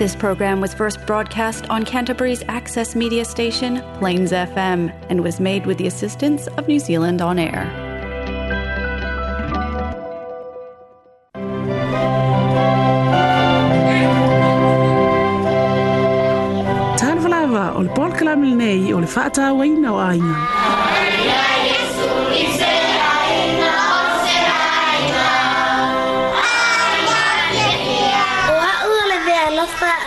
This program was first broadcast on Canterbury's access media station, Plains FM, and was made with the assistance of New Zealand On Air. Tan o le polkalam o le faatauaina o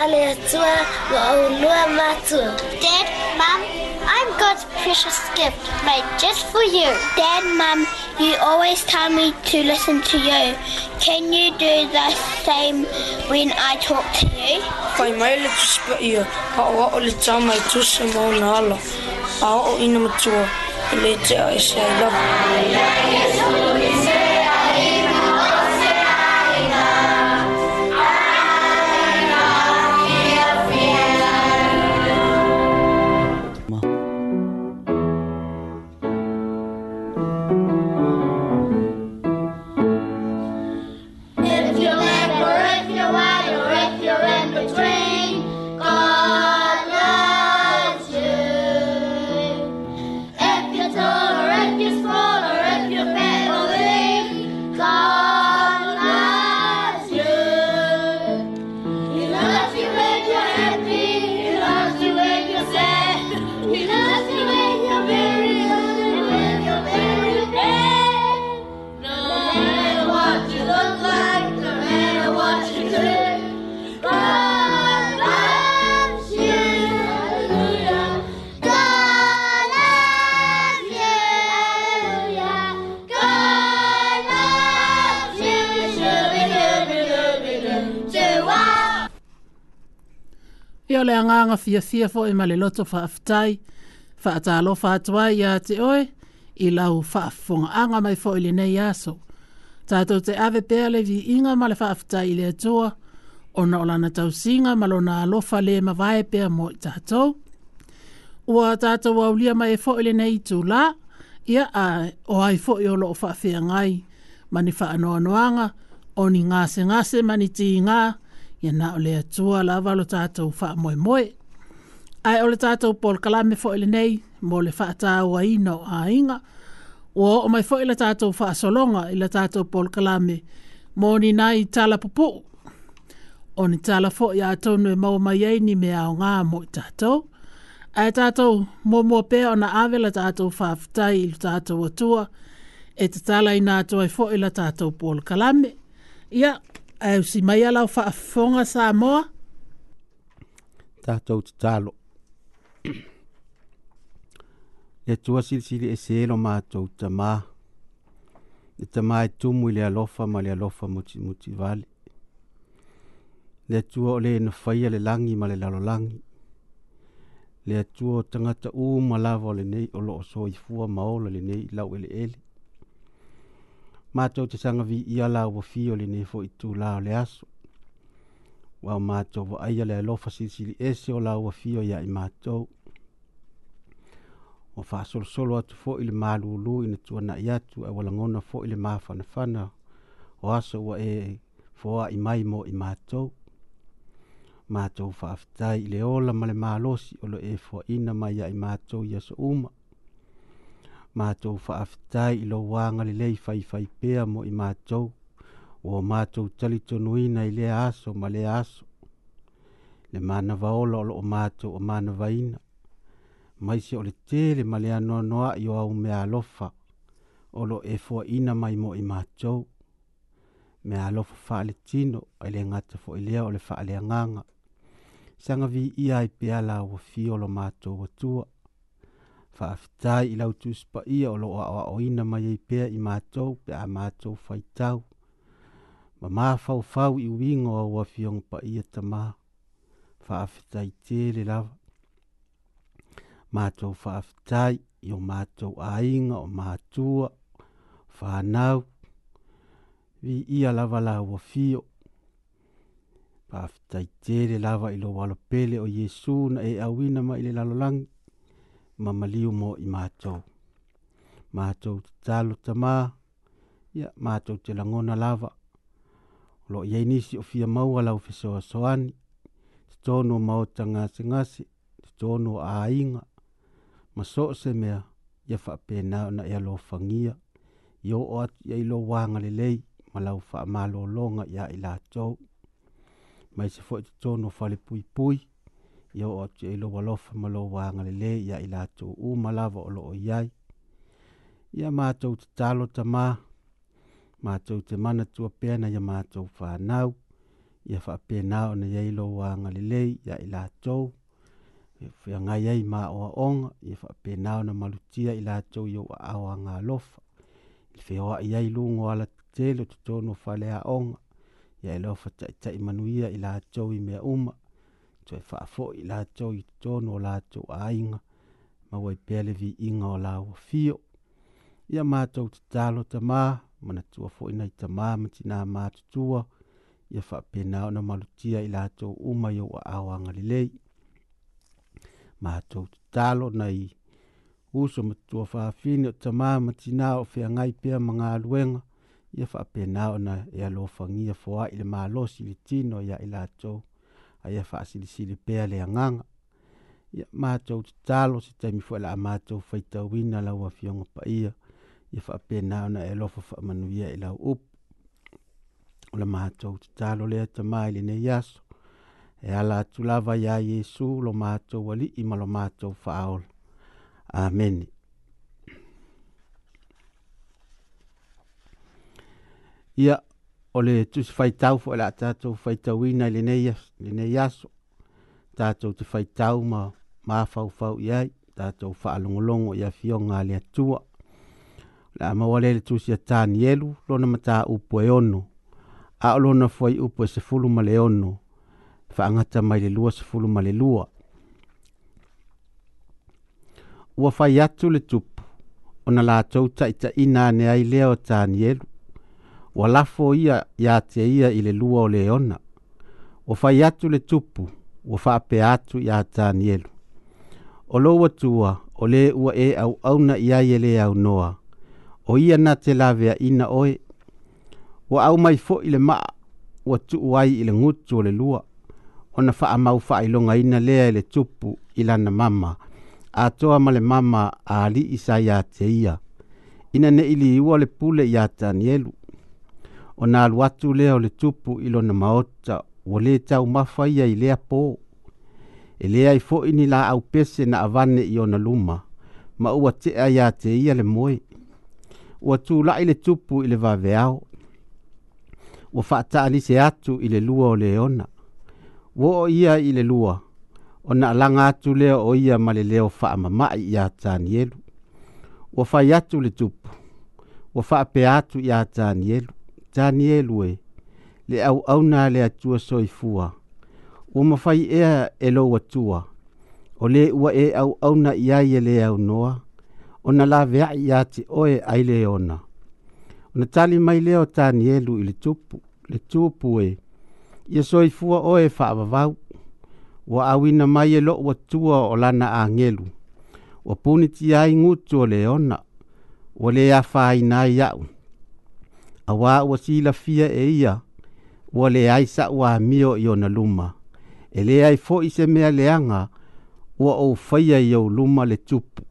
Aleatua Waulua Matua. Dad, Mom, I'm God's precious gift made just for you. Dad, mom, you always tell me to listen to you. Can you do the same when I talk to you? Kai mai le tuspa ia, pa o o le tau mai tusa mo na ala. A o ina matua, le te a I love you. le anganga fia fia fo i e male loto fa aftai, fa atalo fa atuai ya te oe, i lau fa afonga anga mai fo i e le nei aso. Tātou te ave pēr vi inga male fa aftai i le atua, ona ola na tau singa malo na alofa le ma vae pēr mo i tātou. Ua tātou au lia mai e fo i e le nei tu la, ia a o ai fo i o fa fia ngai, mani fa anoa noanga, o ni ngase ngase mani ti ngaa, ia na ole o le atua lava lo tatou faamoemoe ae o le tatou pol kalame foʻi lenei mo le fa faatāuaina o aiga ua oo mai foʻi le tatou faasologa ile tata tatou pol me mo ni nai tala pupuu o ni tala foʻi atonu e maua mai ai me a aogā mo tata tatou ae mo muamua pea ona ave la fa faafetai i tata tatou tua Et tala ina to ai foʻi la tatou pol kalame ia au si mai ala o whaafonga sa moa? Tātou te tālo. Ia tua sirisiri e sēlo mātou ta mā. Ia ta mā e tumu i le alofa ma le alofa muti muti vali. Le tua o le na whaia le langi ma le lalolangi. Le tua o tangata u ma lava o le nei o lo o so i fua maola le nei lau ele ele. matou te sagaviia la ua fio lenei foʻi tulā o le aso ua o matou vaaia le alofa silisili ese o la ua fio iā i matou ua faasolosolo atu foʻi le malūlū ina tuanaʻi atu ae ua lagona foʻi le mafanafana o aso ua e foaʻi mai mo i matou matou faafetai i le ola ma le malosi o lo e foaʻina mai iā i matou ia so uma matou faafetai i lou agalelei faifai pea mo i matou ua matou talitonuina i lea aso ma le aso le mana manavaola o loo matou o mai se o le tele ma le anoanoaʻi o aumea alofa o loo e ina mai mo i matou mea alofa tino ai le gata foʻi lea o le faaleagaga saga viia ai pea la ua fio lo o atua faafitai i lautusi paia o loo aʻoaʻoina mai ai pea i matou pe a matou faitau ma mafaufau i uiga o aua fioga paia tamā faafitai tele lava matou faafitai i o matou aiga o matua fanau viia lava laua fio faafitai tele lava i lou alopele o iesu na e auina mai i le lalolagi mamaliu mo i mātou. Mātou te tālo tamā, ia mātou te langona lava. Lo i einisi o fia maua lau fesoa soani, te tono maota ngase ngase, te tono ainga. Maso se mea, ia whape nao na ia lo whangia, io o atu ia ilo wanga lelei, ma lau whaamalo longa ia i lātou. Mai se fo i te tono whale pui pui, yo o atu ai e lovalofa ma lo vaaga lelē ia i latou uma lava o loo i ai ia matou tatalo tamā matou te mana tuapea na ya matou fanau ia faapena ona iai lo vaaga lelei ia i latou feagai ai maoaoga ia faapena ona malutia i latou iou aao agalofa i le feoaʻi ai lugo ala tetele o totonu o faaleaoga ia e lofa taʻitaʻi manuia i latou i mea uma tue wha fo i la tau i tono la tau a inga, ma wai pele vi inga o la ua fio. Ia mātou te talo ta mā, mana tua fo inai nei ta mā, ma tina mātu tua, ia wha pena o na malutia i la tau umai o a awanga li lei. Mātou te talo nei, uso ma tua wha fini o ta mā, ma tina o whea ngai pia ma ngā luenga, ia wha o na ea lofangia fo a ili mālosi li tino ia i la aia faasilisili pea le agaga ia matou tatalo se taimi foʻi e e la a matou faitauina lau afioga paia ia faapena ona e alofa faamanuia i lau upu o le matou tatalo lea tamā i lenei aso e ala atu lava iā iesu lo matou alii ma lo matou faaola amene ia yeah o le tusi faitau foʻi la tatou faitauina i lenei lenei aso tatou te faitau ma mafaufau i ai tatou faalogologo i afioga a le atua la maua lē le tusi a tanielu lona mataupu e ono a o lona fuai upu e sefulu ma le ono faagata mai le lua sefulu ma le lua ua fai atu le tupu ona latou taʻitaʻina aneai lea o tanielu ua lafo ia iā te ia i le lua o le ona ua fai atu le tupu ua faapea atu iā tanielu o lou atua o lē ua e auauna i ai e lē aunoa o ia na te laveaʻina oe ua au mai foʻi le maa ua tuu ai i le gutu o le lua ona faamau faailogaina lea i le tupu i lana mama atoa ma le mama alii sa iā te ia ina neʻi liua le pule iā tanielu o nā luatu lea o le tupu i lona maota ua lē tau mafaia i lea pō e lea ai foʻi ni la au pese na avane i ona luma ma ua teʻa iā te ia le moe ua tulaʻi le tupu i le vaveao ua faataalise atu i le lua o le ona ua o ia i le lua ona alaga atu lea o ia ma le leo faamamaʻi iā tanielu ua fai atu le tupu ua faapea atu iā tanielu Danielu e le au au nā le atua soifua. Ua mawhai ea e lo atua. O le ua e au au nā ia e le au noa. O na la vea i ati oe ai le ona. O na tali mai leo Danielu i le tupu. Le tupu e. Ia soifua oe whaavavau. Ua awina mai e lo atua o lana a ngelu. Ua puniti ai ngutu o le ona. Ua le a whaina i au awa ua silafia e ia ua leai saʻuamio i ona luma e leai foʻi se mea leaga ua ou faia i ou luma le tupu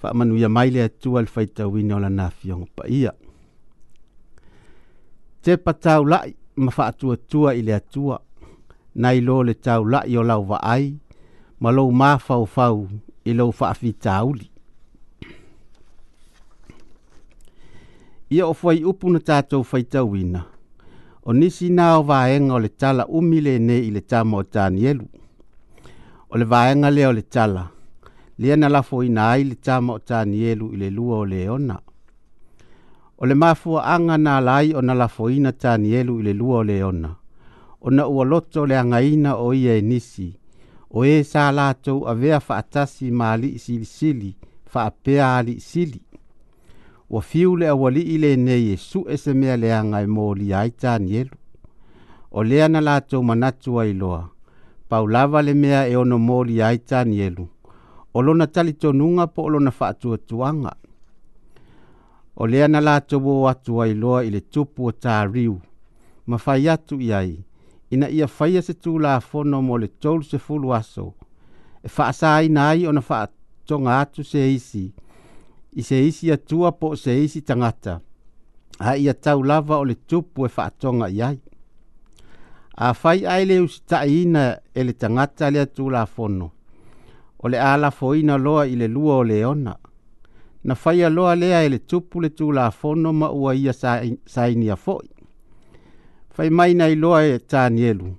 faamanuia mai le atua le faitauina o lana afioga paia te pataulaʻi ma faatuatua i le atua nai lo le taulaʻi o lau vaai ma lou mafaufau i lou faafitauli ia o fai upu na tātou fai tauina. O nisi nā o vāenga o le tala umi le ne i le tāma o Tānielu. O le vāenga lea o le tala, lea na lafo ina ai le tāma o Tānielu i le lua o le ona. O le mafua anga nā lai o na lafo ina Tānielu i le lua o le ona. O na ua loto le angaina o ia e nisi, o e sā lātou a vea fa atasi mā li i sili sili, fa apea li sili ua fiu le awali ile e suʻe se mea ngai e li ai tanielu o lea na latou manatu ai loa paulava le mea e ono li ai tanielu o lona talitonuga po o lona faatuatuaga o lea na latou ō atu ai loa i le tupu o tariu ma fai atu i ina ia faia se tulafono mo le tolu se fulu aso e faasāina ai ona faatoga atu se isi i se isi atua po se isi tangata. Ha ia tau lava o le tupu e whaatonga i ai. A fai ai le usi taina e le tangata le atu la fono. O le ala foina loa i le lua o le ona. Na fai aloa lea e le tupu le tu la fono ma ua ia saini a foi. Fai mai nei loa e tānielu.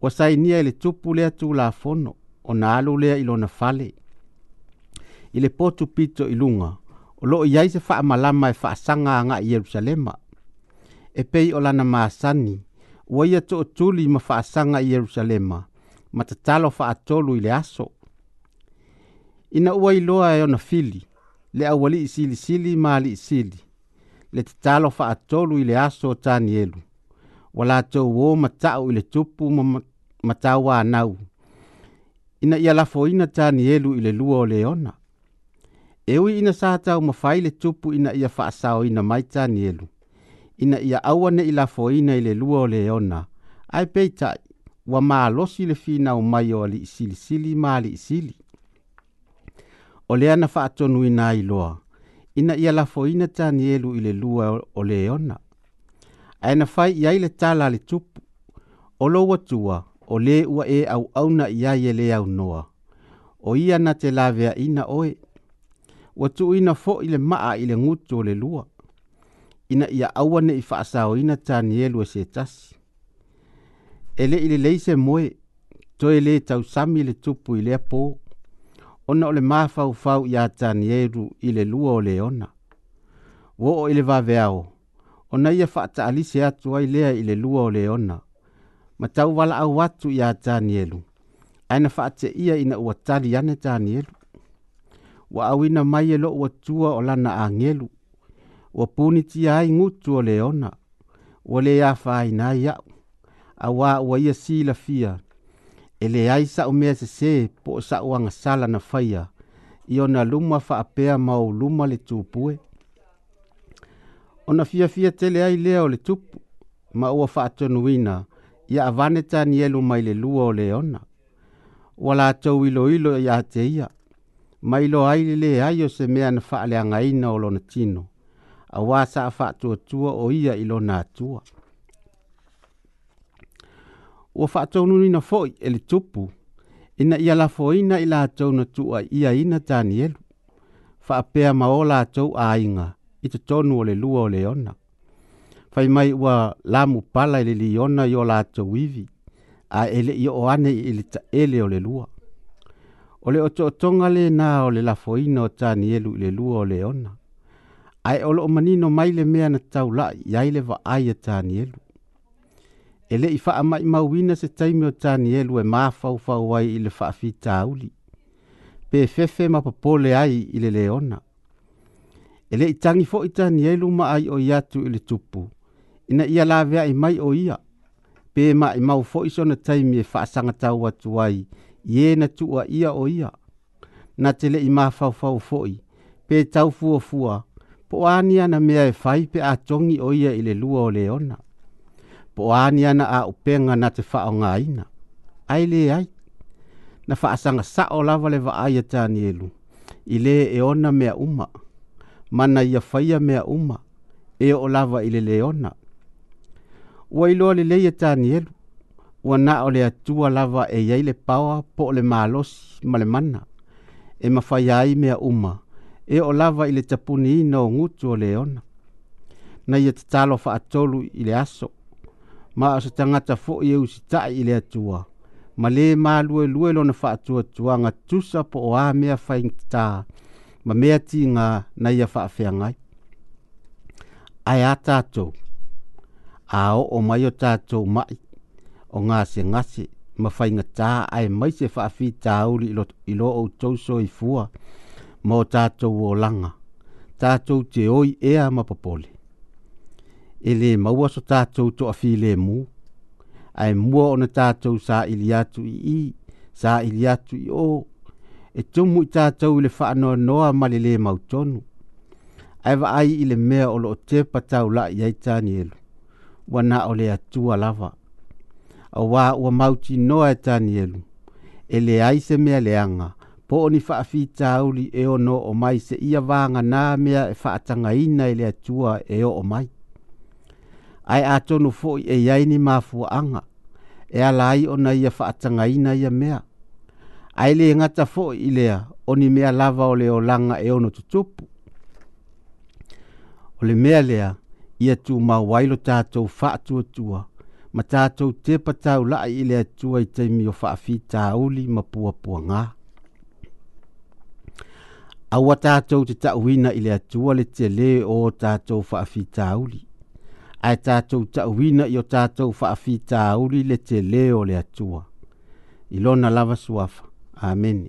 Ua sainia e le tupu lea tu la fono. O na alu lea ilona fale. I le potu pito ilunga. lunga o loo iai se faamalama e faasagaaga i ierusalema e pei o lana masani ua ia toʻatuli ma faasaga i ierusalema ma tatalo faatolu i le aso ina ua iloa e ona fili le aualii silisili ma aliʻisili le tatalo faatolu i le aso o tanielu ua latou ō mataʻu i le tupu ma matauanau ina ia lafoina tanielu i le lua o le ona e ui ina sa tau mawhai le tupu ina ia whaasao ina maita nielu. Ina ia aua ne ila ina ile lua o leona. Ai peitai, wa maa losi le fina o mai o ali isili sili maa ali isili. O lea na whaatonu ina iloa. Ina ia lafo ina ta nielu ile lua o leona. Ai na fai iai le tala le tupu. O lo watua, o le ua e au auna iai e le au noa. O ia na te lavea ina oe. O ia na te lavea ina oe ua tuuina foʻi le maa i le gutu o le lua ina ia aua neʻi faasaoina tanielu e setasi e leʻi lelei se moe toe lē tausami le tupu i lea pō ona o le māfaufau iā tanielu i le lua o le ona ua oo i le vaveao ona ia faataalise atu ai lea i le lua o le ona ma tauvalaau atu iā tanielu ae na faateʻia ina ua tali ane tanielu wa awina mai e loo atua o lana agelu ua punitia ai gutu o le ona ua lē a faaina e ai a'u auā ua ia silafia e leai sa'u mea sesē po o sa'u agasala na faia i ona luma fa'apea ma ou luma le tupue ona fiafia tele ai lea o le tupu ma ua fa'atonuina ia avane tanielu mai le lua o le ona ua latou iloilo iā te ia ilo ilo ma i loa ai leleai o se mea na faaleagaina o lona tino auā sa a faatuatua o ia i lona atua ua faatoununina fo'i e le tupu ina ia lafoina i latou na tuuaiaina tanielu faapea ma o latou aiga i totonu o le lua o le ona fai mai ua lamu pala i le liona i o latou ivi ae le'i o'o ane i le taʻele o le lua o le otoʻatoga lenā o le lafoina o tanielu i le lua o le ona ae o loo manino mai le mea na taulaʻi iai le vaai a tanielu e leʻi faamaʻimauina se taimi o tanielu e māfaufau ai i le faafitauli pe fefe ma popole ai i le leona e leʻi tagi foʻi tanielu ma ai o i atu i le tupu ina ia laveaʻi mai o ia pe maʻimau foʻi sona taimi e faasagatau atu ai ye na tua ia o ia. Na te le ima fau fau foi, pe tau fua fua, po ania na mea e fai pe a tongi o ia ile lua o leona. Po ania na a upenga na te fao ngā ina. Ai le ai, na faasanga sa o lava le vaaya tani elu. Ile e ona mea uma, mana ia faia mea uma, e o lava ile leona. Wailoa le leia tani elu, ua na o le atua lava e iai le paoa po o le malos ma le mana e mafaia ai mea uma e o lava i le i o gutu o le ona na ia tatalo faatolu i le aso ma o se tagata foʻi e usitaʻi i le atua ma lē malueluē lona faatuatuaga tusa po o a mea faitatā ma mea tigā na ia faafeagai ae a tatou a oo mai o tatou maʻi o ngā se ngase ma whai ngā tā ai mai se whaafi tāuri ilo, ilo o tōso i fua ma o tātou o langa. Tātou te oi ea ma papole. E le maua so tātou to a le mu. Ai mua o na tātou sa ili atu i i, sa ili atu i o. E tumu i tātou ili wha anoa noa ma le mau mautonu. Ai wa ai ili mea o lo te patau la i aitani elu. Wana o le atua lava a wā ua mauti noa e tānielu. E le aise mea leanga, po oni whaafi tāuli e o no o mai se ia vānga nā mea e whaatanga ina e le atua e o o mai. Ai a tonu fōi e iaini māfua anga, e ala ai ona ia whaatanga ina ia mea. Ai le ngata fōi i lea, oni mea lava o le o langa e ono tutupu. O le mea lea, ia tū mā wailo tātou whaatua tua, tua ma tatou te patau la'i i le atua i taimi o fa'afitauli ma puapuagā aua tatou te ta'uina i le atua le tele o tatou fa'afitauli ae tatou ta'uina i o tatou fa'afitauli le tele o le atua i lona lava suafa ameni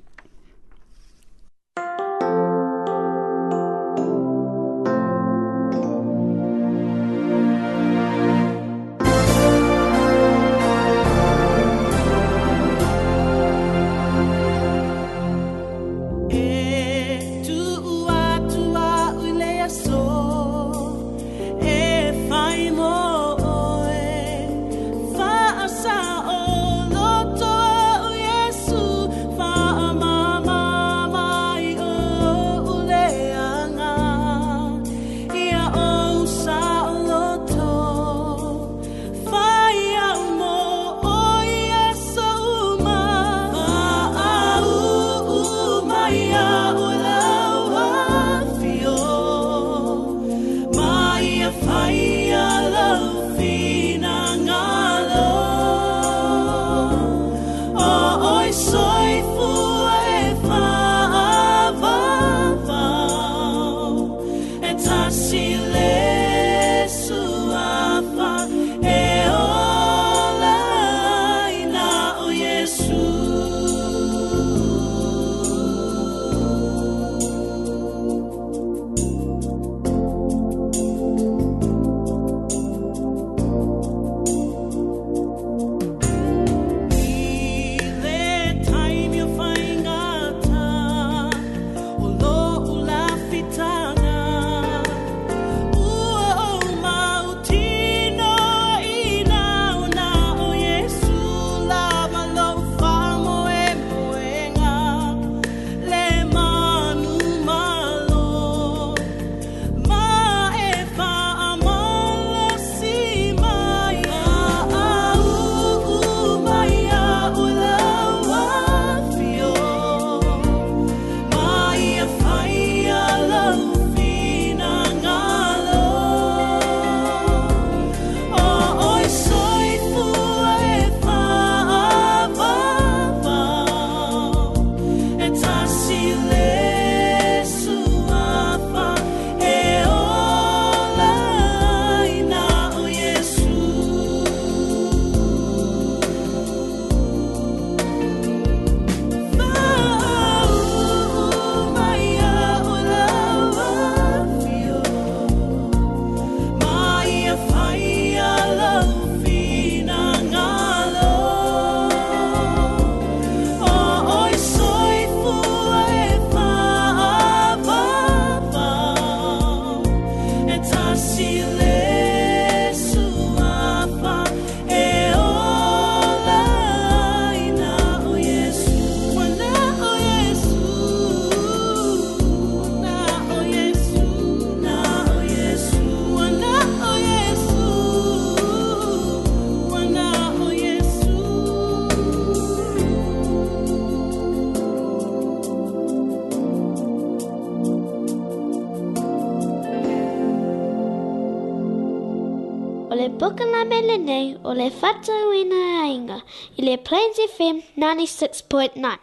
96.9.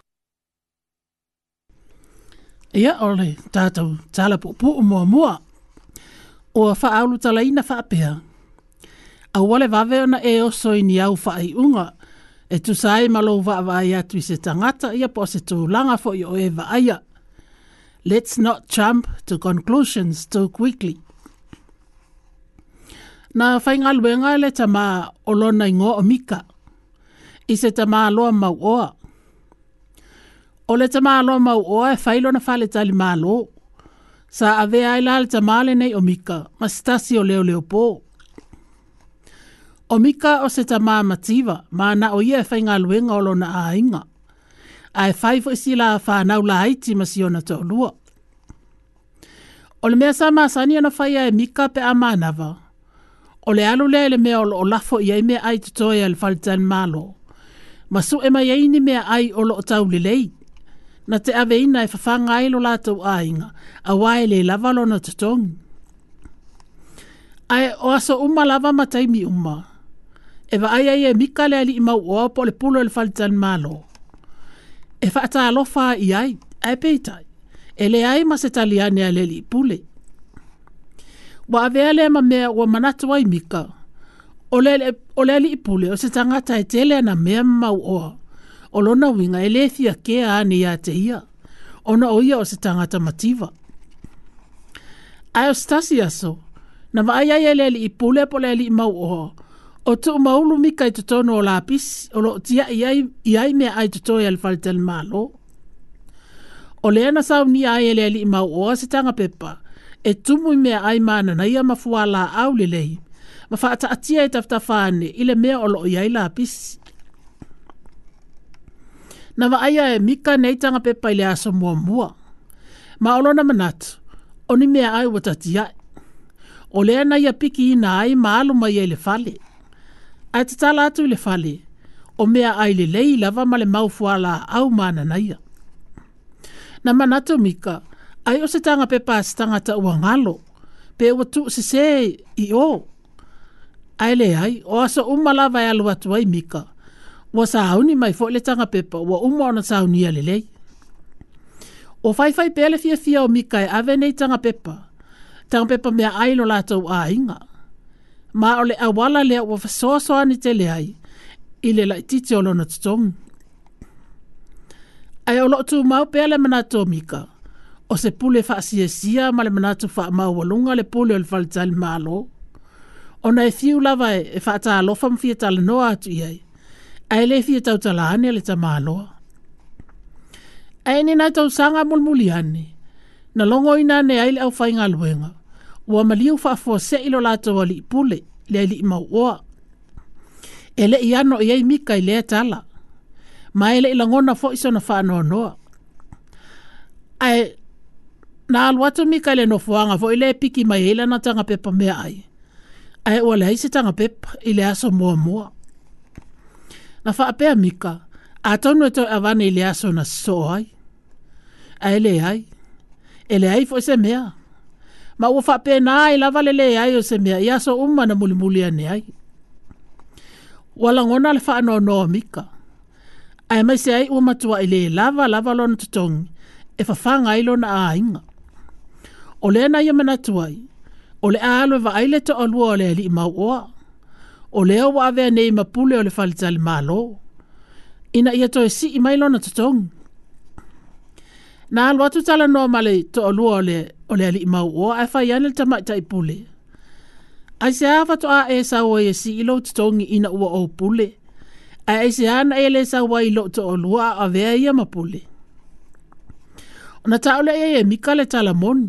Ia ole, tātou, tāla pō pō o mua mua. O a whaaulu tala ina whaapea. A wale vaveona e oso i ni au whaai unga. E tu sae malo vaava ai atu i se tangata ia po se tū langa fo i o e vaaia. Let's not jump to conclusions too quickly. Nā whaingalwenga le tamā o mika. Nā whaingalwenga le tamā olona ingo o mika i se te māloa mau oa. O le te māloa mau oa e whailo na whale tali mālo. Sa ave i la le te māle nei o Mika, ma stasi o leo leo pō. O Mika o se te mā mativa, ma na o ia e whainga luenga o lona ainga. A e whaifo i si la whanau la haiti ma si ona tō lua. O le mea sa mā sani ana whai e Mika pe a mānawa. O le alu le le mea o lafo i ai mea ai tutoia le whalitan mālo. O Masu e mai aini mea ai o lo tau lelei. Na te ave ina e fafanga ai lo lātou ainga, a wae le lavalo na tatongi. Ai o aso uma lava mataimi uma. E va ai ai e mika le ali ima o po le pulo e le falitan malo. E fa ata alofa i ai, ai peitai. E le ai ma se taliane a le li pule. Wa ave ale ma mea ua manatu ai mika. Mika o le alii pule o se tagata e tele ana mea mamauoa o lona uiga e lē ani iā te ona o ia o se tagata mativa aeostasi aso na vaai ai e le alii pule po le alii mauoa o tuumaulu mika i totonu o lapisi o loo tiaʻi ai i ai mea ai totoe a le faletalemālō o lea na saunia ai e le alii mauoa se taga pepa e tumu i mea ai mananaia mafuālāau lelei ma fa ata atia ta e ta fane ile me o lo ya ila pis na va aya e mika nei tanga pe pa ile aso mo mo ma o na manat oni me ai wa ta tia o le na ya piki na ai ma lo ma ile fale ata ta la tu le fale o me ai le le ila va ma le mau fuala au ma na na ia na mika ai o se tanga pe pa tanga ta wa ngalo pe o tu se se i o ai le ai o asa uma lava alu atu ai mika. Wa sauni mai fo le tanga pepa wa uma ona sauni ale lei. O fai fai pele fia fia o mika e ave nei tanga pepa. Tanga pepa mea ai no lātou a inga. Ma o le awala lea wa fasoa soa ni te le ai. I le lai titi o lona tutong. Ai o lotu mau pele manato o mika. O se pule fa sia ma le manato fa mau walunga le pule o le falitali maa loo ona e fiu lava e, e whaata alofa mwhi e tala noa atu iai. A ele fia tau tala ane ale ta maaloa. A ene nai tau sanga mulmuli ane. Na longo ina ne aile au fai ngā luenga. Ua maliu wha fua se ilo lātou ali pule le ali i mauoa. Ele i ano i ei mika i lea tala. Ma ele i langona fo iso na wha noa noa. Ae, na alu atu mika ile no fuanga fo ile piki mai ele na tanga pepa mea ai ai ua leai se pep i le aso moamoa na faapea mika atonu e toe avana i le aso na soo ai ae leai e leai e foʻi e se mea ma ua faapenā ai lava le leai o se mea i aso uma na mulimuli ane ai ua lagona le faanoanoa mika ai e mai se ai ua matuaʻi lē lava lava lona totogi e fa ai lona aiga o lea Olena ia manatu o le alo va aile to o o le ali mau oa. O leo wa avea nei mapule o le falitali malo. Ina ia to e si imailo na tutong. Na alo atu tala noa male to o lua o le ali mau oa e fai anil tama ita i pule. Ai se ava to a e sa o e si ilo tutongi ina ua o pule. Ai e se ana e le sa o i lo to o lua avea pule. mapule. Ona taule e e mikale tala moni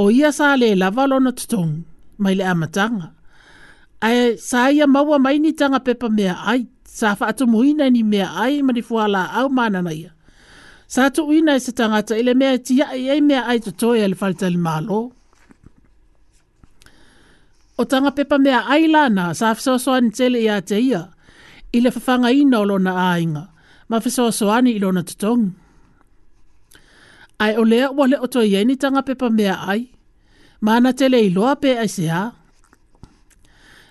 o ia sa le lava lona tutong mai le amatanga. Ai sa ia maua mai ni tanga pepa mea ai, sa fa atu muina ni mea ai mani fuala au manana ia. Sa atu uina i se tangata ele mea tia ai ai mea ai tutoe ele falta li malo. O tanga pepa mea ai lana sa fisoa ni tele ia te ia, ile fafanga ina olona ainga, ma fisoa soani ilona tutongu ai o lea ua le oto iai ni tagapepa mea ai ma na tele iloa pe ai se a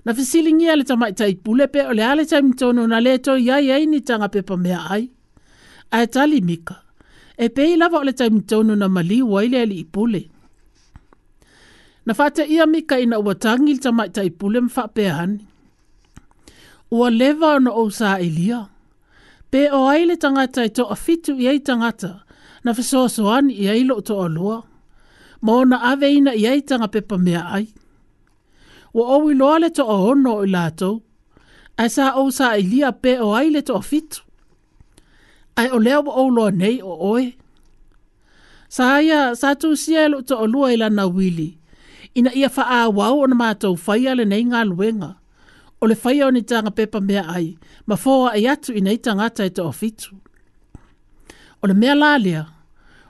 na fesiligia le tamaʻitaʻipule pe o le a le taimitono na lē toiai ai ni tagapepa mea ai ae tali mika e pei lava o le taimitono na maliu ai le aliʻipule na fata ia mika ina ua tagi i le tamaʻitaʻipule ma faapeahani ua leva ona ou saʻelia pe o ai le tagata e toʻafitu i ai tagata na fesoasoani ia i loo toʻalua ma ona aveina i ai pepa mea ai ua owi iloa le toʻaono o i latou ae sa ou saʻilia pe o ai le toʻafitu ae o lea ua loa nei o oe sa ia sa tusia e loo toʻalua i lana wili ina ia faaauau ona matou nei lenei galuega o le ni tanga pepa mea ai ma foaʻi atu inai tangata e toʻafitu o le mea lalea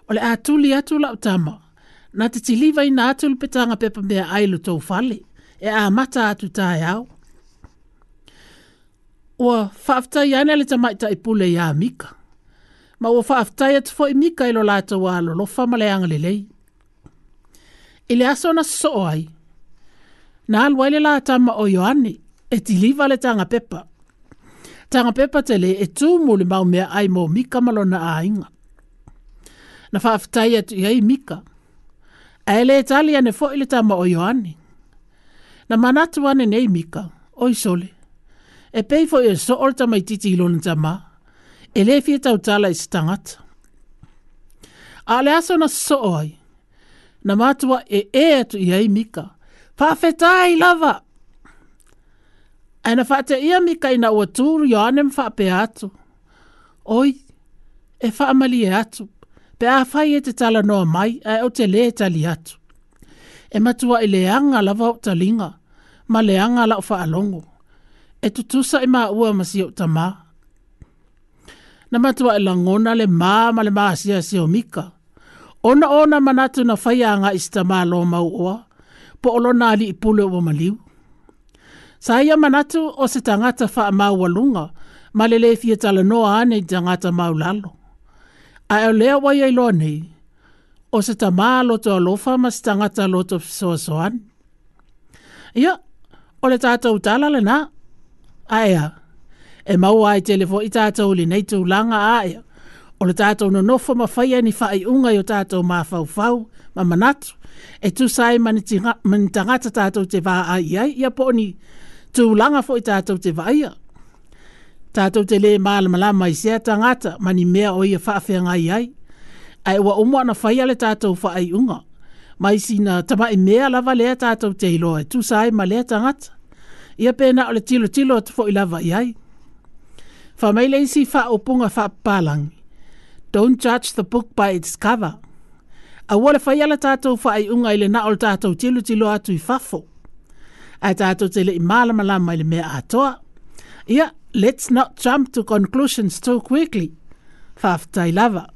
o le atuli atu la tama. Na te tiliva ina atu lupetanga pepa mea ailu tau fale, e a mata atu tae au. Ua whaaftai ane le tamaita e i pule ia mika. Ma ua whaaftai atu fo i mika ilo lata wa lo lofa male angalelei. Ile aso na soo ai. Na alu aile la atama o Ioane, e tiliva le tanga pepa. Tanga pepa tele e tūmuli mau mea ai mō mika malona a inga na whaafitai atu i hei mika. A ele e tali ane fo ili tama o Ioane. Na manatu ane nei mika, oi sole. E pei fo e so orta mai titi ilona tama, e le fia tau tala i stangata. A le aso na so oi, na matua e e atu i hei mika, whaafitai lava! Aina whaate ia mika ina ua tūru Ioane mwha atu. Oi, e whaamali e atu pe a fai e te tala noa mai a e o te le tali atu. E matua i leanga lava o talinga, ma leanga la o faalongo. E tutusa i maa ua masi o ta maa. Na matua i langona le maa ma le maa sia si o mika. Ona ona manatu na fai anga i sita maa lo mau oa, po olo nali i pule o maliu. Sa ia manatu o se tangata faa maa walunga, ma le le fia tala noa ane tangata maa lalo a e lea wai ai loa nei, o se ta maa loto alofa ma se tangata loto soa soan. Ia, o le tātou tala le nā, a e mau ai telefo i tātou li nei tū langa a ea, o le tātou no nofo ma fai ni fai unga i o tātou maa fau fau, ma manatu, e tu sai manitangata tātou te vā a ai, ia po ni tū langa fo i tātou te vā iai tātou te le maalamala mai se tangata mani mea o ia whaafenga i ai. Ai wa umu ana whai ale tātou wha ai unga. Mai sina tama i mea lava lea tātou te iloa e tu sae ma lea tangata. Ia pēna o le tilo tilo atu i lava i ai. Wha mai leisi wha opunga wha pālangi. Don't judge the book by its cover. A wale whai ale tātou wha ai unga i na o le tātou tilo tilo atu i whafo. Ai tātou te le i maalamala mai le mea atoa. Ia, let's not jump to conclusions too quickly. lava.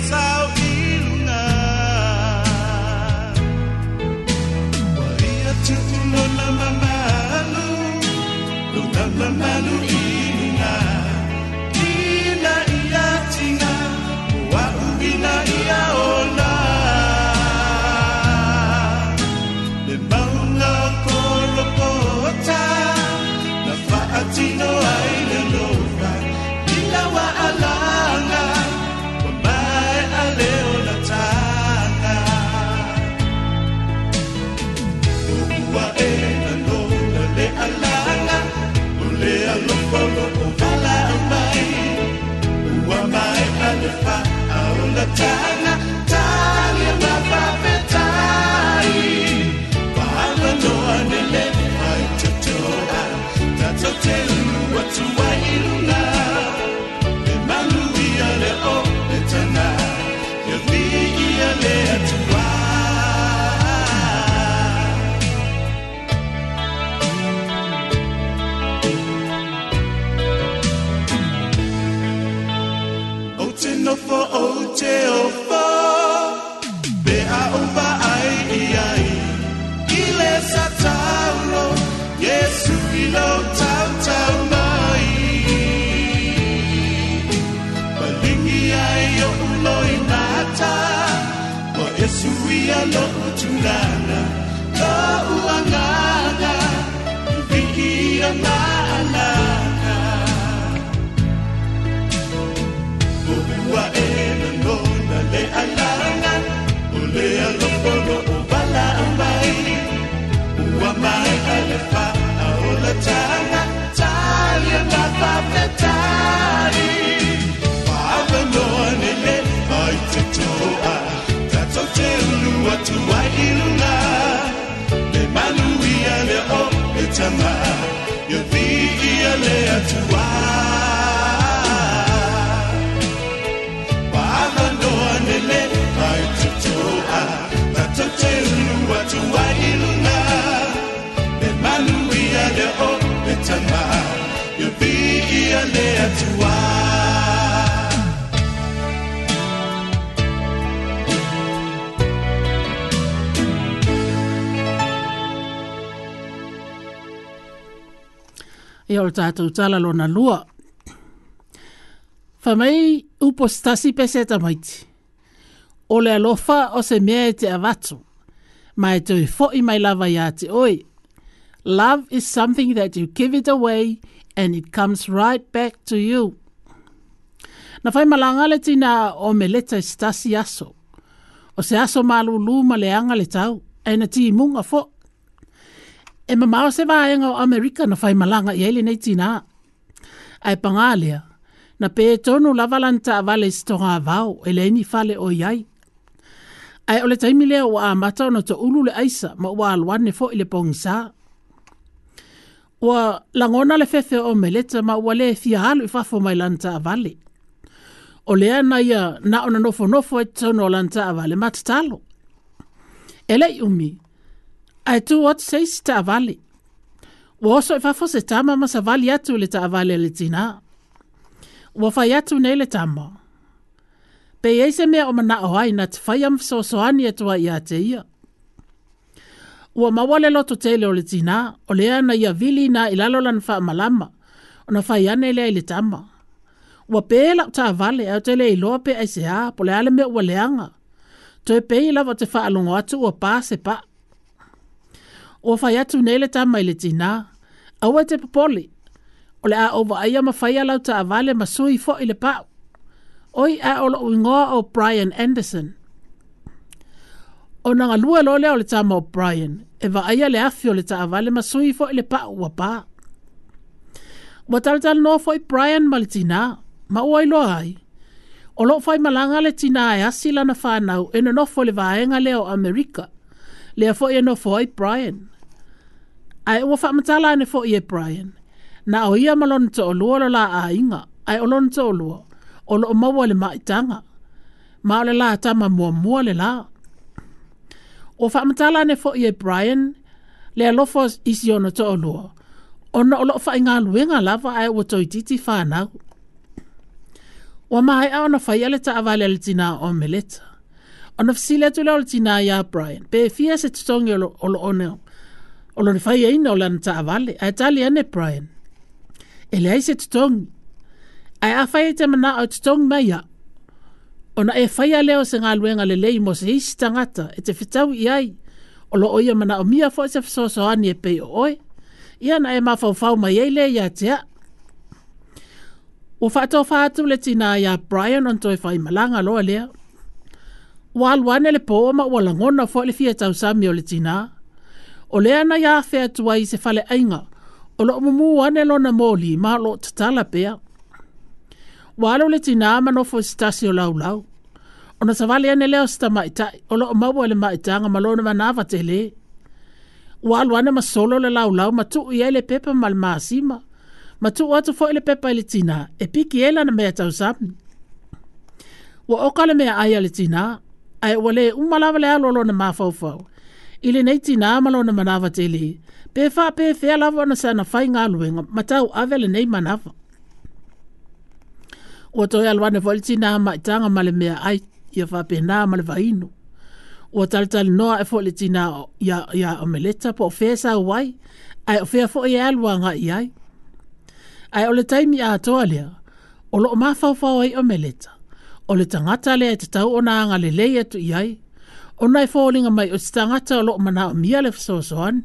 outside. that e o tātou tala lona lua. Whamei upo stasi pese e tamaiti. O le alofa o se mea e te avatu. Ma e tui fo i mai lava i ate oi, Love is something that you give it away and it comes right back to you. Na fai malanga le tina o me leta stasi aso. O se aso malulu ma le anga le tau. E na ti munga fo. E ma mao se vaenga o Amerika na fai malanga i ele nei tina. Ai pangalia. Na pe tonu lavalanta a vale stonga vau e le ni fale o iai. Ai ole taimilea o a mata o na to ulu le aisa ma ua alwane fo ile pongisaa. wa langona le fefe o meleta ma wale le fia halu i fafo mai lanta avale. O lea na ia na ona nofo nofo e tono lanta avale matatalo. Ele umi, ai tu wat seis ta avale. Wa oso i fafo se tama ma sa savali atu le ta avale le tina. Ua fai atu ne le tama. Pe eise mea o mana o ai na te fai am sosoani atua ia te ia. ua mawale loto tele o le tina, o lea na ia vili na ilalola na faa malama, o na faa yane lea ili tama. Ua peela ta vale au tele iloa pe aise haa, po le ale mea ua leanga. Toe pei lava te faa alungo atu ua paa se pa. Ua faa yatu nele tama ili tina, au e te popoli, o le o ova aia ma faa lau vale avale masui fo ili pa. Oi a olo ingoa o Brian Anderson, O nga lua lo leo le ta mo Brian, e va aia le afi le ta avale ma sui fo ele pa ua pa. Wa tala tal no fo i Brian ma le tina, ma ua ilo ai. O lo fo i malanga le tina e asi lana whanau e no fo le vaenga leo Amerika, le a fo i no fo i Brian. Ai ua matala ane fo i e Brian, na o ia malon to o lua lo la a inga, ai o lon to o lua, o lo o mawa le maitanga, ma o le la tama mua mua le laa o whaamatala ne fo i e Brian, le alofo isi ono to o lua. O na olo fa inga luenga lava ai o toi titi whanau. O mahae au na fai ale ta avale ale tina o meleta. O na fisile atu le ole tina ya Brian, pe fia se tutongi olo, olo one o. Olo ni fai eina ole ta avale, ai tali ane Brian. Ele ai se tutongi. Ai a fai e te mana o tutongi mai au ona e faia leo se ngaluenga le lei mo se isi ngata e te fitau i ai. O lo oia mana o mia fo se so ani e pei o oe. Ia na e mawhau mai ei le ia tea. O fato fatu le tina ia Brian on toi fai malanga loa lea. O alwane le po oma o langona fo le fia tau sami o le tina. O lea na ia fea tuai se fale ainga. O lo mumu wane lona mo ma lo tatala Pea. Walo le tina ama nofo istasi o lau lau. O na savale ane leo sita maitai. O loo mawa ele maitanga malo na manava tele. Walo ane masolo le lau lau matu ia ele pepa mal maasima. Matu watu fo ele pepa ele tina. E piki ela na mea tau sabni. Wa oka le mea aya le tina. Ae wale umalawa le alo lo na mafaufau. Ile nei tina ama lo na manava tele. Pefa pefea lawa na sana fai ngaluenga. Matau avele nei manava. Matau avele nei manava o toe aloane foʻi le tina maʻitaga ma mea ai ia faapenā ma le vainu ua noa e foʻi le tinā iā omeleta po o fea e ai ae o fea foʻi e alu ai ae o le taimi a atoa lea o loo mafaufau ai omeleta o le tagata lea e tatau ona agalelei atu i ai ona e foliga mai o se tagata o loo manaʻomia le fesoasoani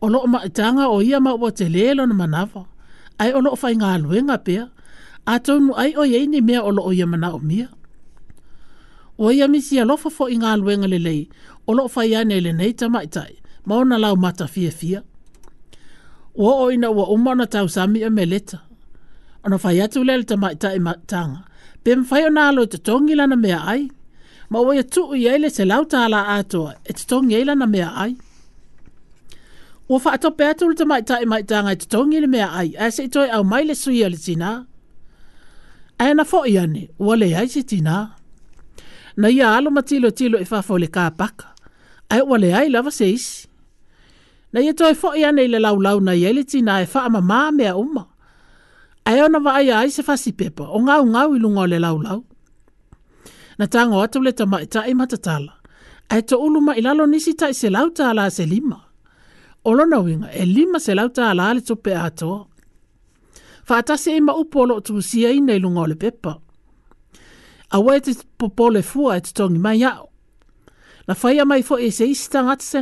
o loo maʻitaga o ia ma ua telē lona manava ai ono fai ngā luenga pea, a tounu ai o yei ni mea olo o ia o mia. O ia misi alofa fo i ngā luenga lelei, olo o fai ane le nei tamaitai, maona lau mata fia fia. Ua o ina ua umana tau sami a e meleta. Ono fai atu lele tamaitai matanga, pe mwhai o nalo i tatongi lana mea ai, ma ua ia tuu i eile se lau tala atoa, e tatongi eile lana mea ai. Ua wha atope atu ulta mai tae mai tā ngai tutongi le mea ai, a se itoe au mai le suia le tina. Aia na fo i ane, ua le ai si tina. Na ia alo matilo tilo tilo e i wha le kā paka. Aia ua le ai lava seis. Na ia toi fo i ane i le lau lau na ia le tina e fa ama maa mea uma. Aia ona wa ai ai se fasi pepa, o ngau ngau i lungo le lau lau. Na tango atu le tamai tae tala, Aia to uluma i lalo nisi tae se lau tala se limaa olona winga e lima se lau tala le tope ato. Fata se ima e upolo tu sia ina ilunga ole pepa. Awa e te popole fua e te mai ao. La faya mai fo e se ista ngati se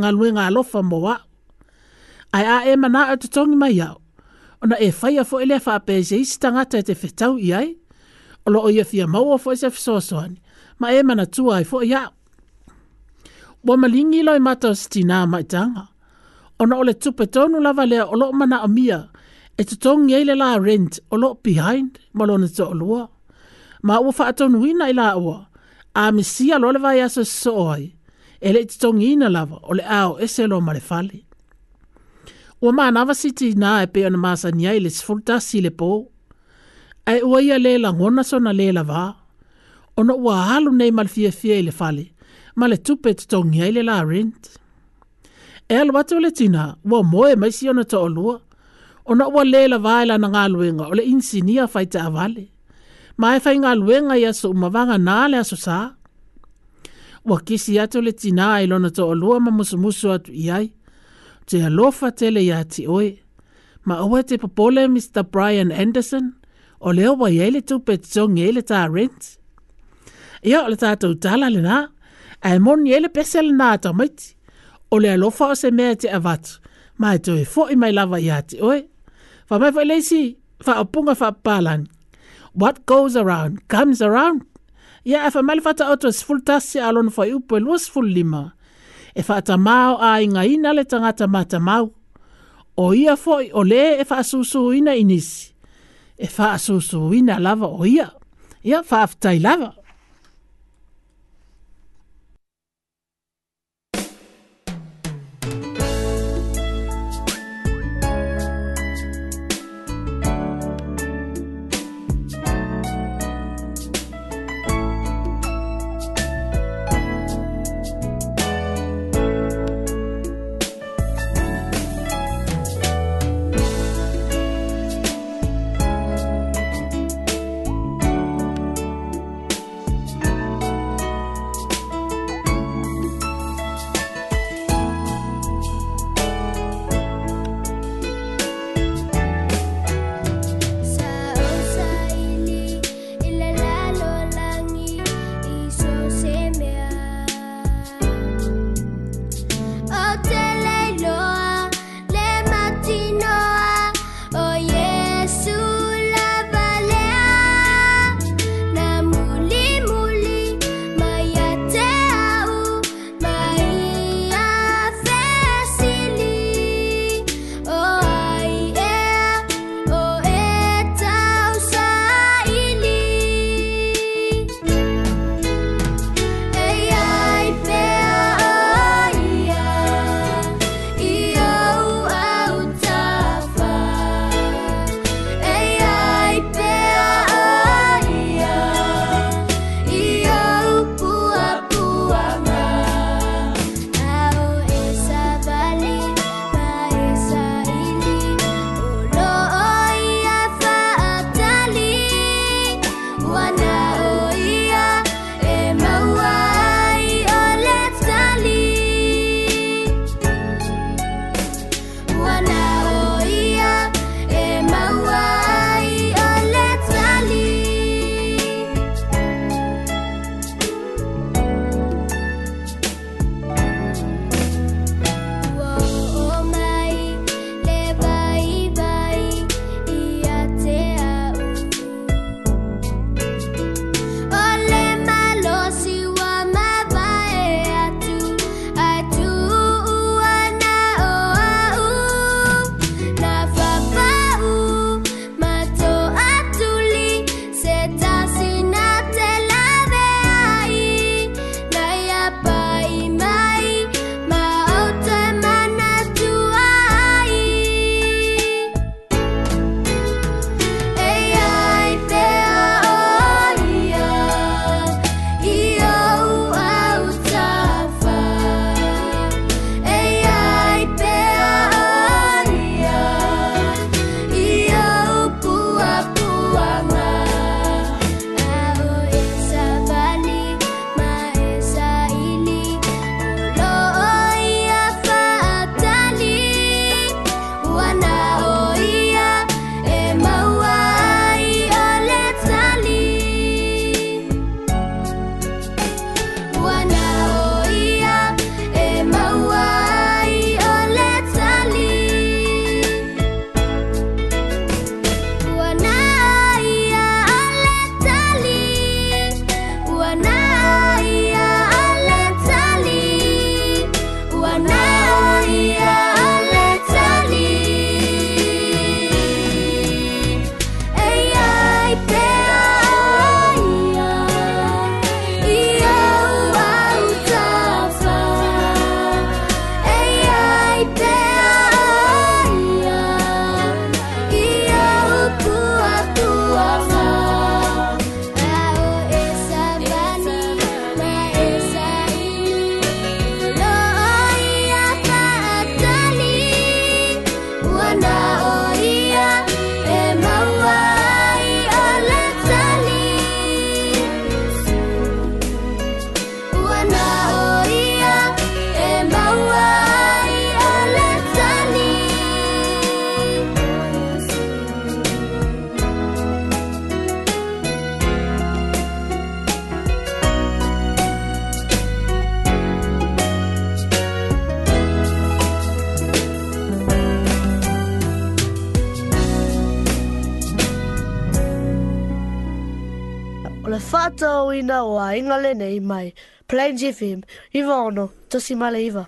ngalwe ngalofa mo wa. Ai a e mana e te tongi mai ao. Ona e faya fo ele lefa ape e se ista ngata e te fetau iai. Olo o ia fia maua fo e se fisoasoani. Ma e mana tua e fo e yao. Wa malingi lo e mata o sitina mai ona ole tupe tonu lava lea olo mana amia e tutongi ei le la rent olo behind malona to olua. Ma ua wha atonu ina ila ua, a misia lole vai aso soai, e le tutongi ina lava o le ao e selo marefali. Ua maa nava siti e na e peo na masa ni ai le sfulta si le po, ai ua ia le la ngona sona le la vaa, ona ua halu nei malfia fia ile fali, ma le tupe tutongi ai le la rent. rent e alo watu le tina, wa moe mai si ona ta olua. Ona ua le la vae la nga luenga, ole insinia fai te avale. Ma e fai nga luenga ia so umavanga na le aso saa. Wa kisi atu le tina e lona ta olua ma musu musu atu iai. Te alofa tele ya ti oe. Ma ua te papole Mr. Brian Anderson, o leo wa yele tupe tsong yele ta rent. Ia ole tatou tala le na, a e moni yele pesel na ta maiti. o le alofa o se mea te avatu ma e toe fo'i mai lava i ate oe fa mai fa leisi fa apunga fa fa'apalani what goes around comes around ia e fa'amai le fa'ataoto e sefulutasi tasi alon fa upu e lua sefululima e fa'atamā o aigaina le tagata matamau o ia fo'i o lē e fa'asusuina i inisi. e fa fa'asusuina lava o ia ia aftai lava inga le nei mai. Plains FM, iwa ono, tosi male iwa.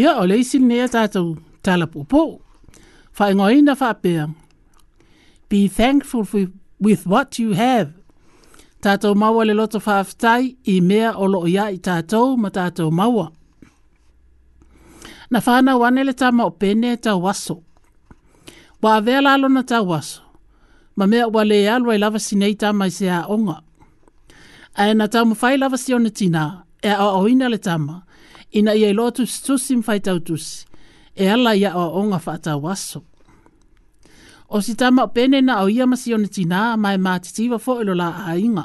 Ia o leisi mea tatou, tala pōpō. Whae ngā ina whapea. Be thankful for, with what you have. Tātou maua le loto aftai, i mea o loo ia i tatou ma tātou maua. Na whana wane le tama o pene e tau waso. Wa vea lalo na tau waso. Ma mea ua le alwa i lava sinei tama i se a onga ae na tama fai lava si ona tina e aʻoaʻoina le tama ina ia i loa tusitusi ma faitautusi e ala ia aʻoaʻoga faataoaso o si tama o pene na au ia masi ona tina, ma e matitiva foʻi lo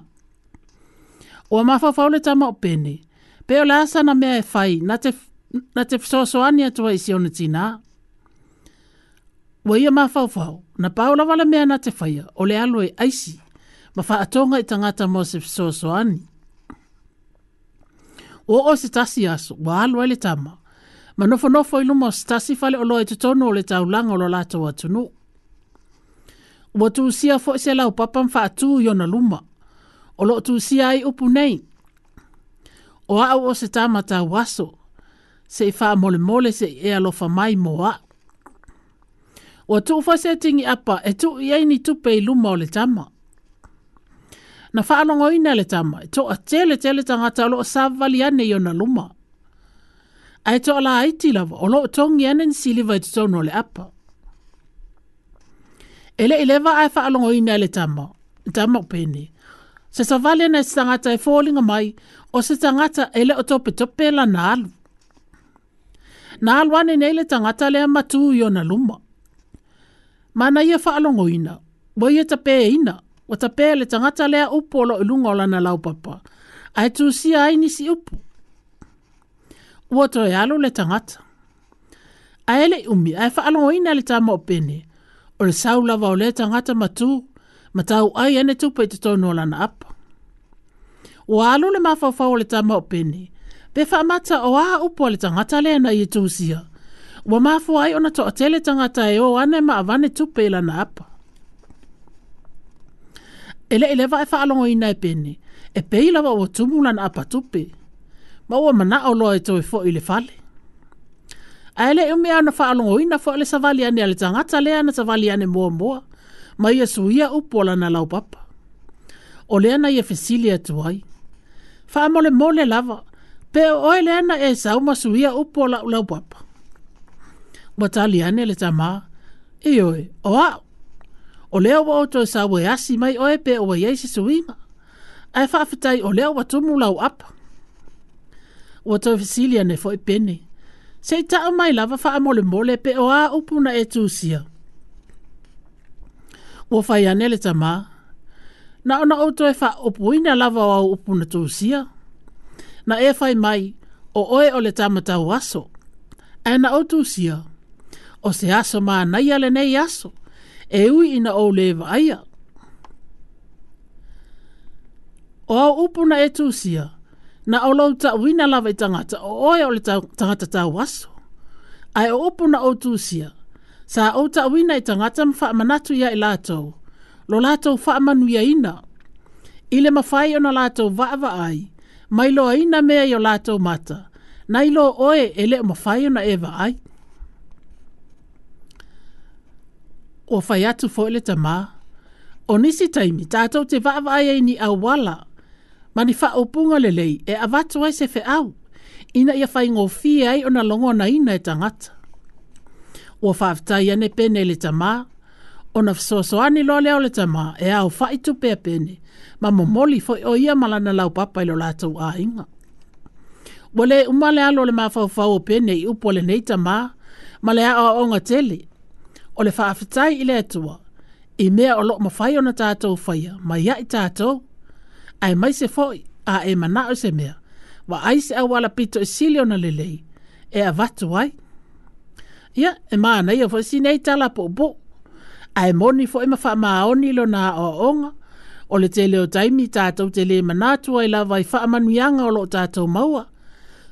O ma mafaufau le tama o pene pe o le asana mea e fai na te fesoasoani atua i si ona tinā ua ia mafaufau na pau lava le mea na te faia o le alo e aisi ma whaatonga i tangata mo se soso ani. O o se tasi aso, wa alo ele tama, ma nofo nofo ilu mo se tasi fale olo e tutono o le tau langa o lo lato watu nu. Ua tu usia fo se lau papa mwhaatu i ona luma, o lo tu usia i upu nei. O au o se tama tau aso, se i wha mole mole se i e alofa mai mo a. Ua tu ufa se tingi apa, e tu i ni tupe i luma o le tama na whaalongo ina le tama, e toa tele tele tangata o savali ane i ona luma. A e toa la aiti lava, o loo tongi ane ni siliva e tuto no apa. Ele ileva ai whaalongo ina le tama, tama upene. Se savali ane si tangata e fōlinga mai, o se tangata ele o tope tope la na alu. Na alu ane ne le tangata le amatu i ona luma. Mana ia whaalongo ina, boi e tape e ina, wa ta pēr le tangata lea upo lo ilunga o laupapa. Ai tu si ai nisi upo. Ua to e alo le tangata. Ai ele umi, ai fa alo ina le tama o O le sau lava o le tangata matu, matau ai ene tupo i te tono lana apa. Ua alo le mafaufau o le tama o Pe fa mata o aha upo le tangata lea na i e tu sia. Ua mafu ai ona to atele tangata e o ane ma avane tupo i lana apa ele ele va fa e longo ina pene e pe ila va o tumula na patupe ma o mana o lo e to fo ile fale ele e, e me ana fa longo ina fo ale savali ane ale tanga tale ana savali ane mo mo ma ia suia u pola na lau papa o le ana ia fesili atuai fa mole mole lava pe o ele ana e, e sa uma suia u pola lau papa ma tali ane ale tama e oi o au o leo wa oto e sawe asi mai oe pe o waiai se suinga. Ai whaafetai o leo wa tumu lau apa. Ua toi fesilia ne fo i pene. Sei tau mai lava wha mole mole pe o a upuna e tūsia. Ua whai anele ta maa. Na ona o toi wha upuina lava o au upuna tūsia. Na e whai mai o oe o le tamatau aso. Ai na o tūsia. O se aso maa nai ale nei aso. Aso e ui ina o le vaia. O au upuna e tūsia, na o lau ta wina lawa i tangata o oe o le tangata tā waso. Ai o upuna o tūsia, sa o ta wina i tangata mwha manatu ia i lātou, lo lātou wha manu ia ina. Ile mawhai o na lātou vaava ai, mai loa ina mea i o lātou mata, na ilo oe ele o mawhai o na eva ai. o fai atu fo ele tamā o nisi taimi tatou te vaavaai ai ni wala, ma ni faaupuga lelei e avatu ai se feʻau ina ia faigofie ai ona logonaina e tagata ua faafetai ane pene i le tamā ona fesoasoani loa lea o le tamā e ao faʻitupea pene ma momoli foʻi o ia malana lana laupapa i lo latou aiga ua lē uma le alo o mafaufau o pene i upu o lenei tamā ma le aʻoaʻoga tele o le whaafetai i le atua, i mea o loko mawhai ona tātou whaia, mai ia i tātou, ai mai se fōi, a e mana o se mea, wa ai se awala pito i e sili ona lelei, e a watu ai. Ia, e maana nei fōi si nei tala po bo, ai moni fōi ma wha maaoni lo na o onga, o le tele o taimi tātou te le manatu ai lawa i wha manuianga o lo tātou maua,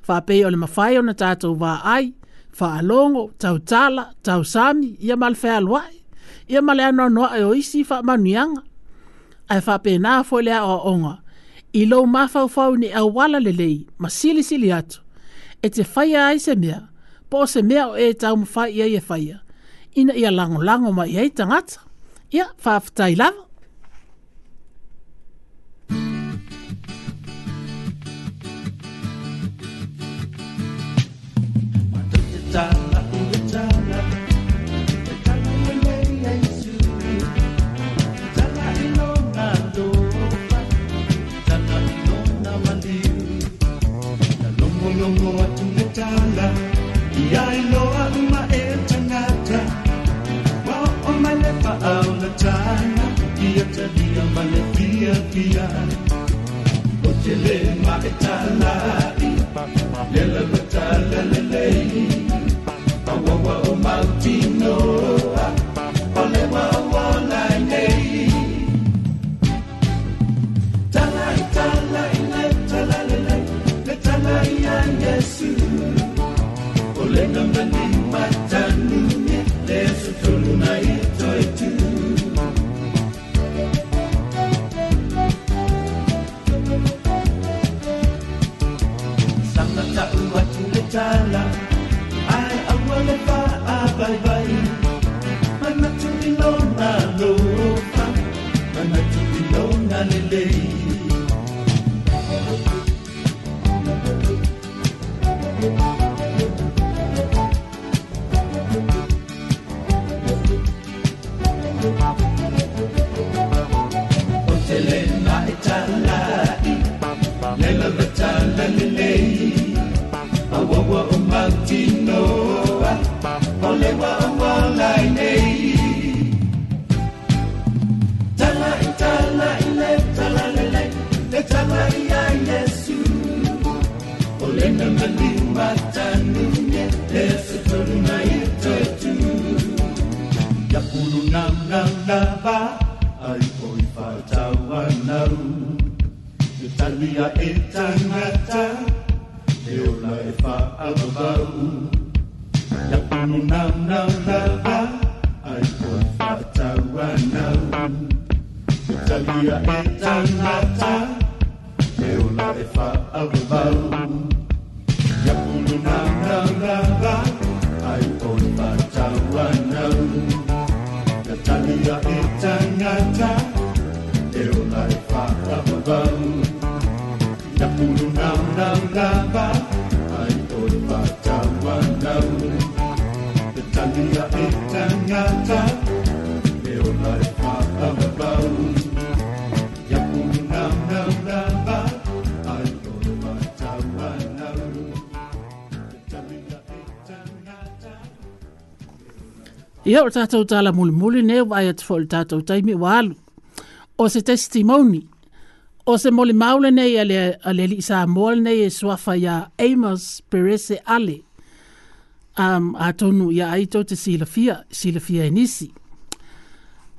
wha pei o le mawhai ona tātou wā ai, fa faalogo tautala tausami ia ma le fealoaʻi ia ma le anoanoaʻi o isi faamanuiaga ae faapenā foi le aʻoaʻoga i lou mafaufau ni auala lelei ma silisili atu e te faia ai se mea po o se mea o e taumafai ai ia faia ina ia lagolago mai ai tagata ia faafetai lava Italia, Itanata, Eolaifa Ababau, Yapunu Nam Nam Lava, Aipofata Wanau, Italia, Itanata, Eolaifa Ababau, Yapunu Nam Nam Lava, Aipofata Wanau, Italia, Itanata, Eolaifa Ababau, Mandava, ai toipata wanau. Te tangia e tangata, e o lai whaamabau. Ia punau nau lava, ai toipata wanau. Ia o tātou tāla mulimuli neo ai atu fo i tātou taimi wa alu. O se testimoni, O se mole maule nei ale ale li sa mole nei e swafa ya Amos Perese Ale Um atonu ya aito te silafia silafia inisi. E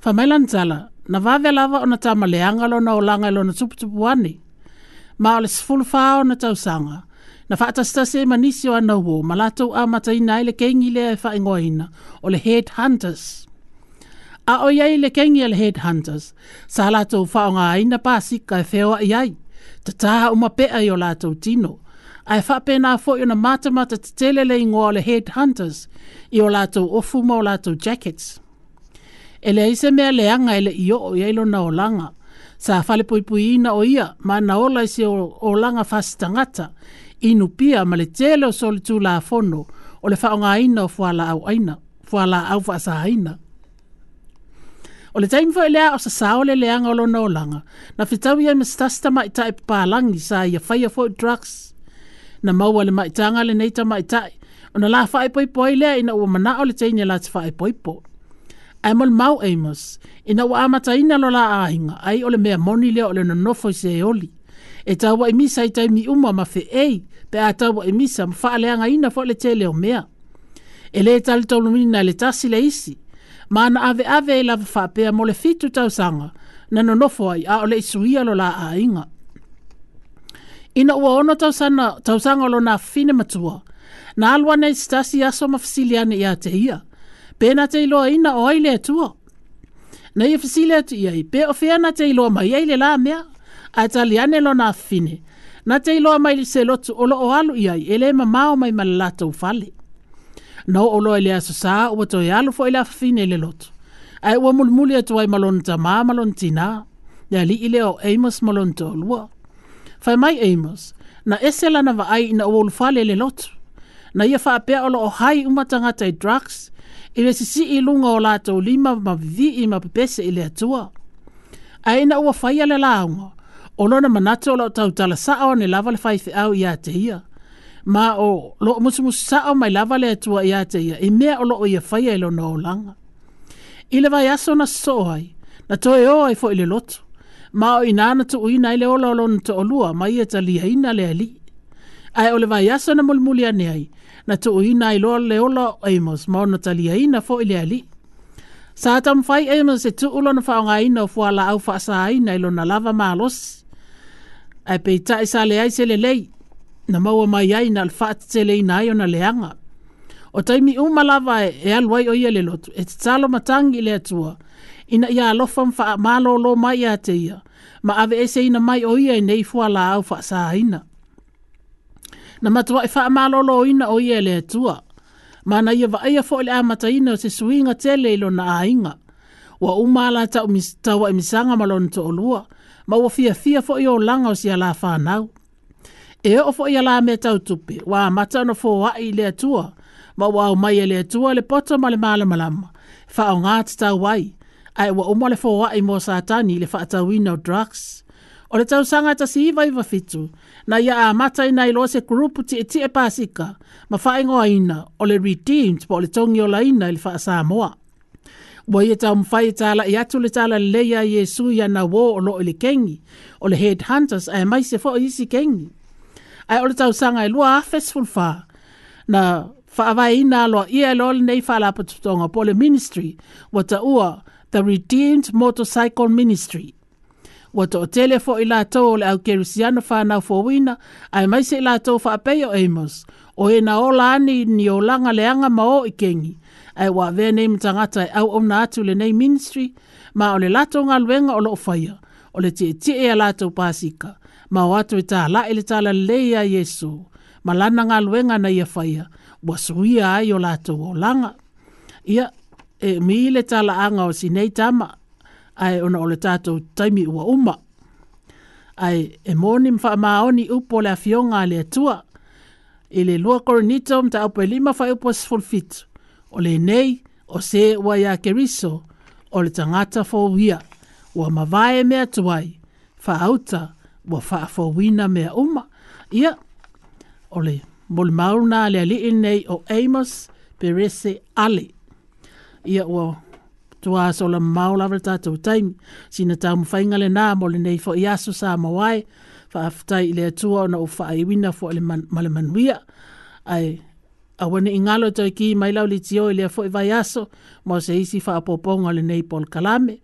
fa melan tala na va vela va ona tama le lona o olanga lo na tupu Ma ole sful fa ona tau sanga. Na fa atasta se manisi o na wo malato a mata ina ile kengile fa ingoina e ole head hunters a o iai le kengi al headhunters, sa lātou whaonga aina pāsika e whewa iai, ta taha uma pea i o lātou tino, ai whapena fo i na matamata te telele ngoa le headhunters i o lātou ofu ma o lātou jackets. E le aise mea le anga ele i o iai lo na o langa, sa whale pui ina o ia, ma na ola isi o, o langa whasitangata, inu pia ma le tele o solitu la fono, o le whaonga aina o fuala au aina, fuala au fuasa aina. O le taimi fwoi lea o sa sao le leanga o lona o langa. Na fitau ia mistasta mai tae pālangi sa ia fai fo drugs. Na maua le mai tanga le neita mai tae. O na la fai poi poi lea ina ua mana o le taini la te fai poi po. Amol mau Amos, ina ua amata ina lo lola ahinga, ai ole mea moni lea ole na nofo i se oli. E tawa emisa i mi umwa ma fe ei, pe a tawa emisa mfa leanga ina fo le te leo mea. E le tali tolumina le tasi le isi, ma ana ave ave e lava whapea mo le fitu tau sanga, na nonofo ai a ole isuia lo la a inga. Ina ua ono tau, sana, tau sanga lo na fine matua, na alwa nei stasi aso mafisiliane ia te ia, pena te a ina o aile atua. Na ia fisile ia i pe o na te iloa mai aile la mea, a taliane lo na fine, na te iloa mai li selotu olo o alu iai, ele ma mao mai malata tau fale na o e loa ilia sasa o wato i alufo ilia e fafine ile lotu. Ai ua mulmuli atu ai malon tama malon tina, ya li ile o Amos malon to lua. Fai mai Amos, na ese lana va ai ina uol fale ile lotu, na ia faa pea olo o hai umatangata i drugs, ile sisi ilunga o lato lima mavidi i mapepese ile atua. Ai ina ua faya le launga, olona manato olo tautala saa o ne lava le faithi au ia te ia. Ia ma o lo musumusu sa o mai lava le atua ia te ia i mea o lo o ia whaia i lo na o langa. I le vai aso na so ai, na toi o ai fo i le lotu, ma o inana tu uina i le ola olon te olua ma ia ta liheina le ali. Ai o le vai aso na mulmuli ane ai, na tu uina i loa le ola o Amos ma o na ta liheina fo i le ali. Sa atam fai Amos e tu ulo na whaonga ina o fuala au faasa aina i lo na lava ma alos. Ai peita isa le ai se le lei, na maua mai ai na alfaatetele na ai ona leaga o taimi uma e, e alu o ia le lotu e tatalo matagi le atua ina ia alofa ma faamālōlō mai iā te ia ma ave ese ina mai o ia i e nei fualāau faasāina na matuaʻi e ina o ia le atua ma na ia vaaia foʻi le amataina o se suiga tele i lona āiga ua uma a lataumitauaʻimisaga e ma lona toʻolua ma ua fiafia foʻi olaga o si a lā fanau e o fo ia la me tau tupi wa mata no fo wa i le tua ma wa o mai e le tua le pota ma le mala malam fa o ngat ta wai ai wa o mo le fo wa i mo satani le fa ta wi no drugs o le tau sanga ta si vai va fitu na ia a mata i nai lo se grupu ti e ti e pasika ma fa ingo aina o le redeemed po le tongi o la ina le fa sa moa Wa ye ta mfai ta la yatu le ta la leya Yesu ya na wo lo ile kengi o le headhunters ai mai se fo isi kengi ai ole tau sanga e lua festival fa na fa avai ina lo ia e lo nei fa la patutonga pole ministry wata ua the redeemed motorcycle ministry wata o tele fo ila to le au kerisiano fa na fo wina ai mai se ila to fa peyo amos o e na ola ni ni o langa le anga ma o ikengi ai wa ve nei mtangata e au ona atu le nei ministry ma o latonga lato ngalwenga o lo ofaya o le tie tie e lato pasika ma o atu i tā la ele tā la leia Yesu, ma lana ngā luenga na ia whaia, wa suia ai o lato o langa. Ia, e mi le tā anga o si nei tama, ai ona o le tātou taimi ua uma. Ai, e mōni mwha maoni upo le afionga le atua, i le lua koronito mta upo e lima whai upo sfulfitu, o le nei o se ua ia keriso, o le tangata fo wia, ua mawae mea tuai, fa auta, wa faa fo wina mea uma. Ia, ole, mol mauna le ali inei o Amos Perese Ali. Ia, wa tua so la mau lava tatou taimi. Sina tau mwhainga le nā mole nei fo iasu sa mawai. Fa aftai le atua na ufa ai wina fo ele male manuia. Ai, awane ingalo tau ki mai lau li tio ele a fo i vai Mo se isi fa apoponga le nei pol kalame.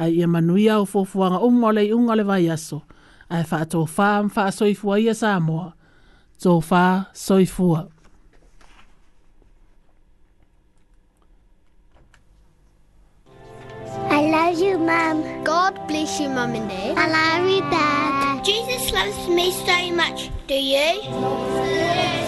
Ai, ia manuia ufofuanga umo le unga le vai aso. Ia, ae faatofā ma faasoifua ia sa moa tofā soifua I love you, Mum. God bless you, Mum and Dad. I love you, Dad. Jesus loves me so much. Do you? Yes.